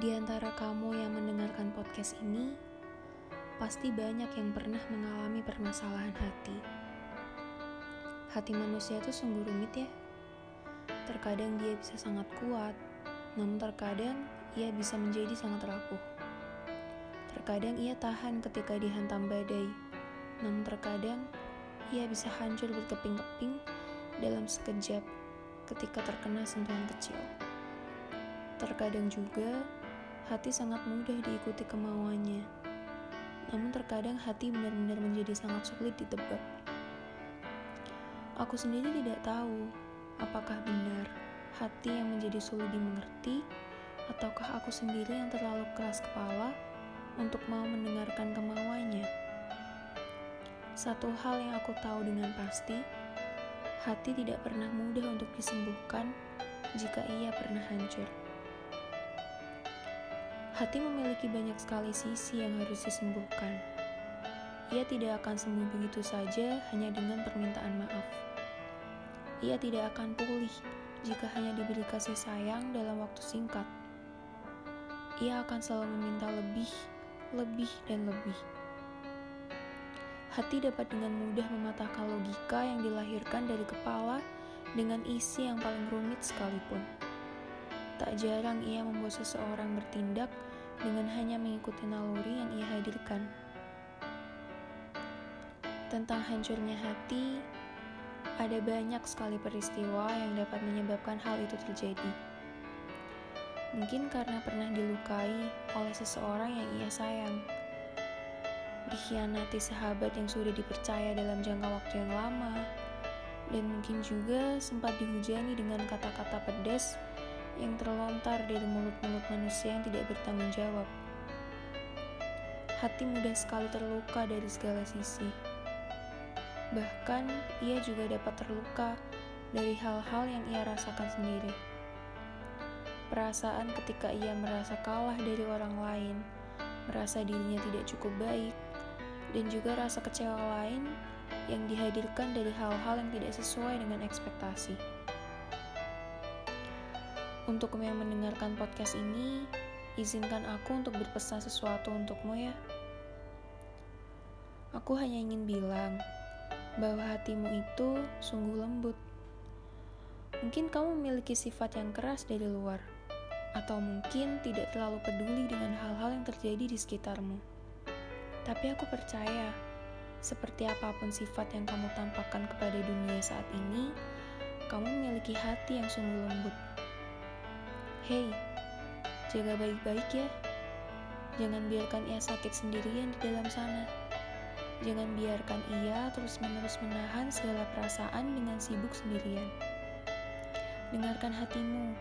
Di antara kamu yang mendengarkan podcast ini, pasti banyak yang pernah mengalami permasalahan hati. Hati manusia itu sungguh rumit ya. Terkadang dia bisa sangat kuat, namun terkadang ia bisa menjadi sangat rapuh. Terkadang ia tahan ketika dihantam badai, namun terkadang ia bisa hancur berkeping-keping dalam sekejap ketika terkena sentuhan kecil. Terkadang juga hati sangat mudah diikuti kemauannya. Namun terkadang hati benar-benar menjadi sangat sulit ditebak. Aku sendiri tidak tahu apakah benar hati yang menjadi sulit dimengerti ataukah aku sendiri yang terlalu keras kepala untuk mau mendengarkan kemauannya. Satu hal yang aku tahu dengan pasti, hati tidak pernah mudah untuk disembuhkan jika ia pernah hancur. Hati memiliki banyak sekali sisi yang harus disembuhkan. Ia tidak akan sembuh begitu saja hanya dengan permintaan maaf. Ia tidak akan pulih jika hanya diberi kasih sayang dalam waktu singkat. Ia akan selalu meminta lebih, lebih, dan lebih. Hati dapat dengan mudah mematahkan logika yang dilahirkan dari kepala dengan isi yang paling rumit sekalipun. Tak jarang ia membuat seseorang bertindak dengan hanya mengikuti naluri yang ia hadirkan. Tentang hancurnya hati, ada banyak sekali peristiwa yang dapat menyebabkan hal itu terjadi. Mungkin karena pernah dilukai oleh seseorang yang ia sayang, dikhianati sahabat yang sudah dipercaya dalam jangka waktu yang lama, dan mungkin juga sempat dihujani dengan kata-kata pedas yang terlontar dari mulut-mulut manusia yang tidak bertanggung jawab. Hati mudah sekali terluka dari segala sisi. Bahkan, ia juga dapat terluka dari hal-hal yang ia rasakan sendiri. Perasaan ketika ia merasa kalah dari orang lain, merasa dirinya tidak cukup baik, dan juga rasa kecewa lain yang dihadirkan dari hal-hal yang tidak sesuai dengan ekspektasi. Untuk yang mendengarkan podcast ini, izinkan aku untuk berpesan sesuatu untukmu ya. Aku hanya ingin bilang bahwa hatimu itu sungguh lembut. Mungkin kamu memiliki sifat yang keras dari luar, atau mungkin tidak terlalu peduli dengan hal-hal yang terjadi di sekitarmu. Tapi aku percaya, seperti apa pun sifat yang kamu tampakkan kepada dunia saat ini, kamu memiliki hati yang sungguh lembut. Hei, jaga baik-baik ya. Jangan biarkan ia sakit sendirian di dalam sana. Jangan biarkan ia terus-menerus menahan segala perasaan dengan sibuk sendirian. Dengarkan hatimu,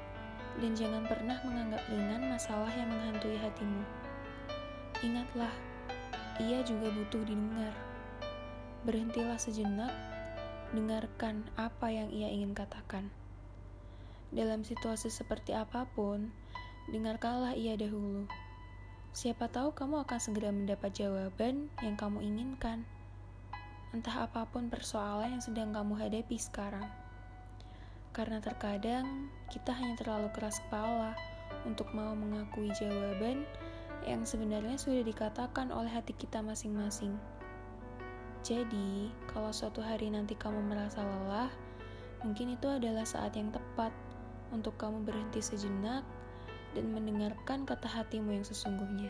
dan jangan pernah menganggap ringan masalah yang menghantui hatimu. Ingatlah, ia juga butuh didengar. Berhentilah sejenak, dengarkan apa yang ia ingin katakan. Dalam situasi seperti apa pun, dengarkanlah ia dahulu. Siapa tahu kamu akan segera mendapat jawaban yang kamu inginkan. Entah apa pun persoalan yang sedang kamu hadapi sekarang. Karena terkadang kita hanya terlalu keras kepala untuk mau mengakui jawaban yang sebenarnya sudah dikatakan oleh hati kita masing-masing. Jadi, kalau suatu hari nanti kamu merasa lelah, mungkin itu adalah saat yang tepat untuk kamu berhenti sejenak dan mendengarkan kata hatimu yang sesungguhnya.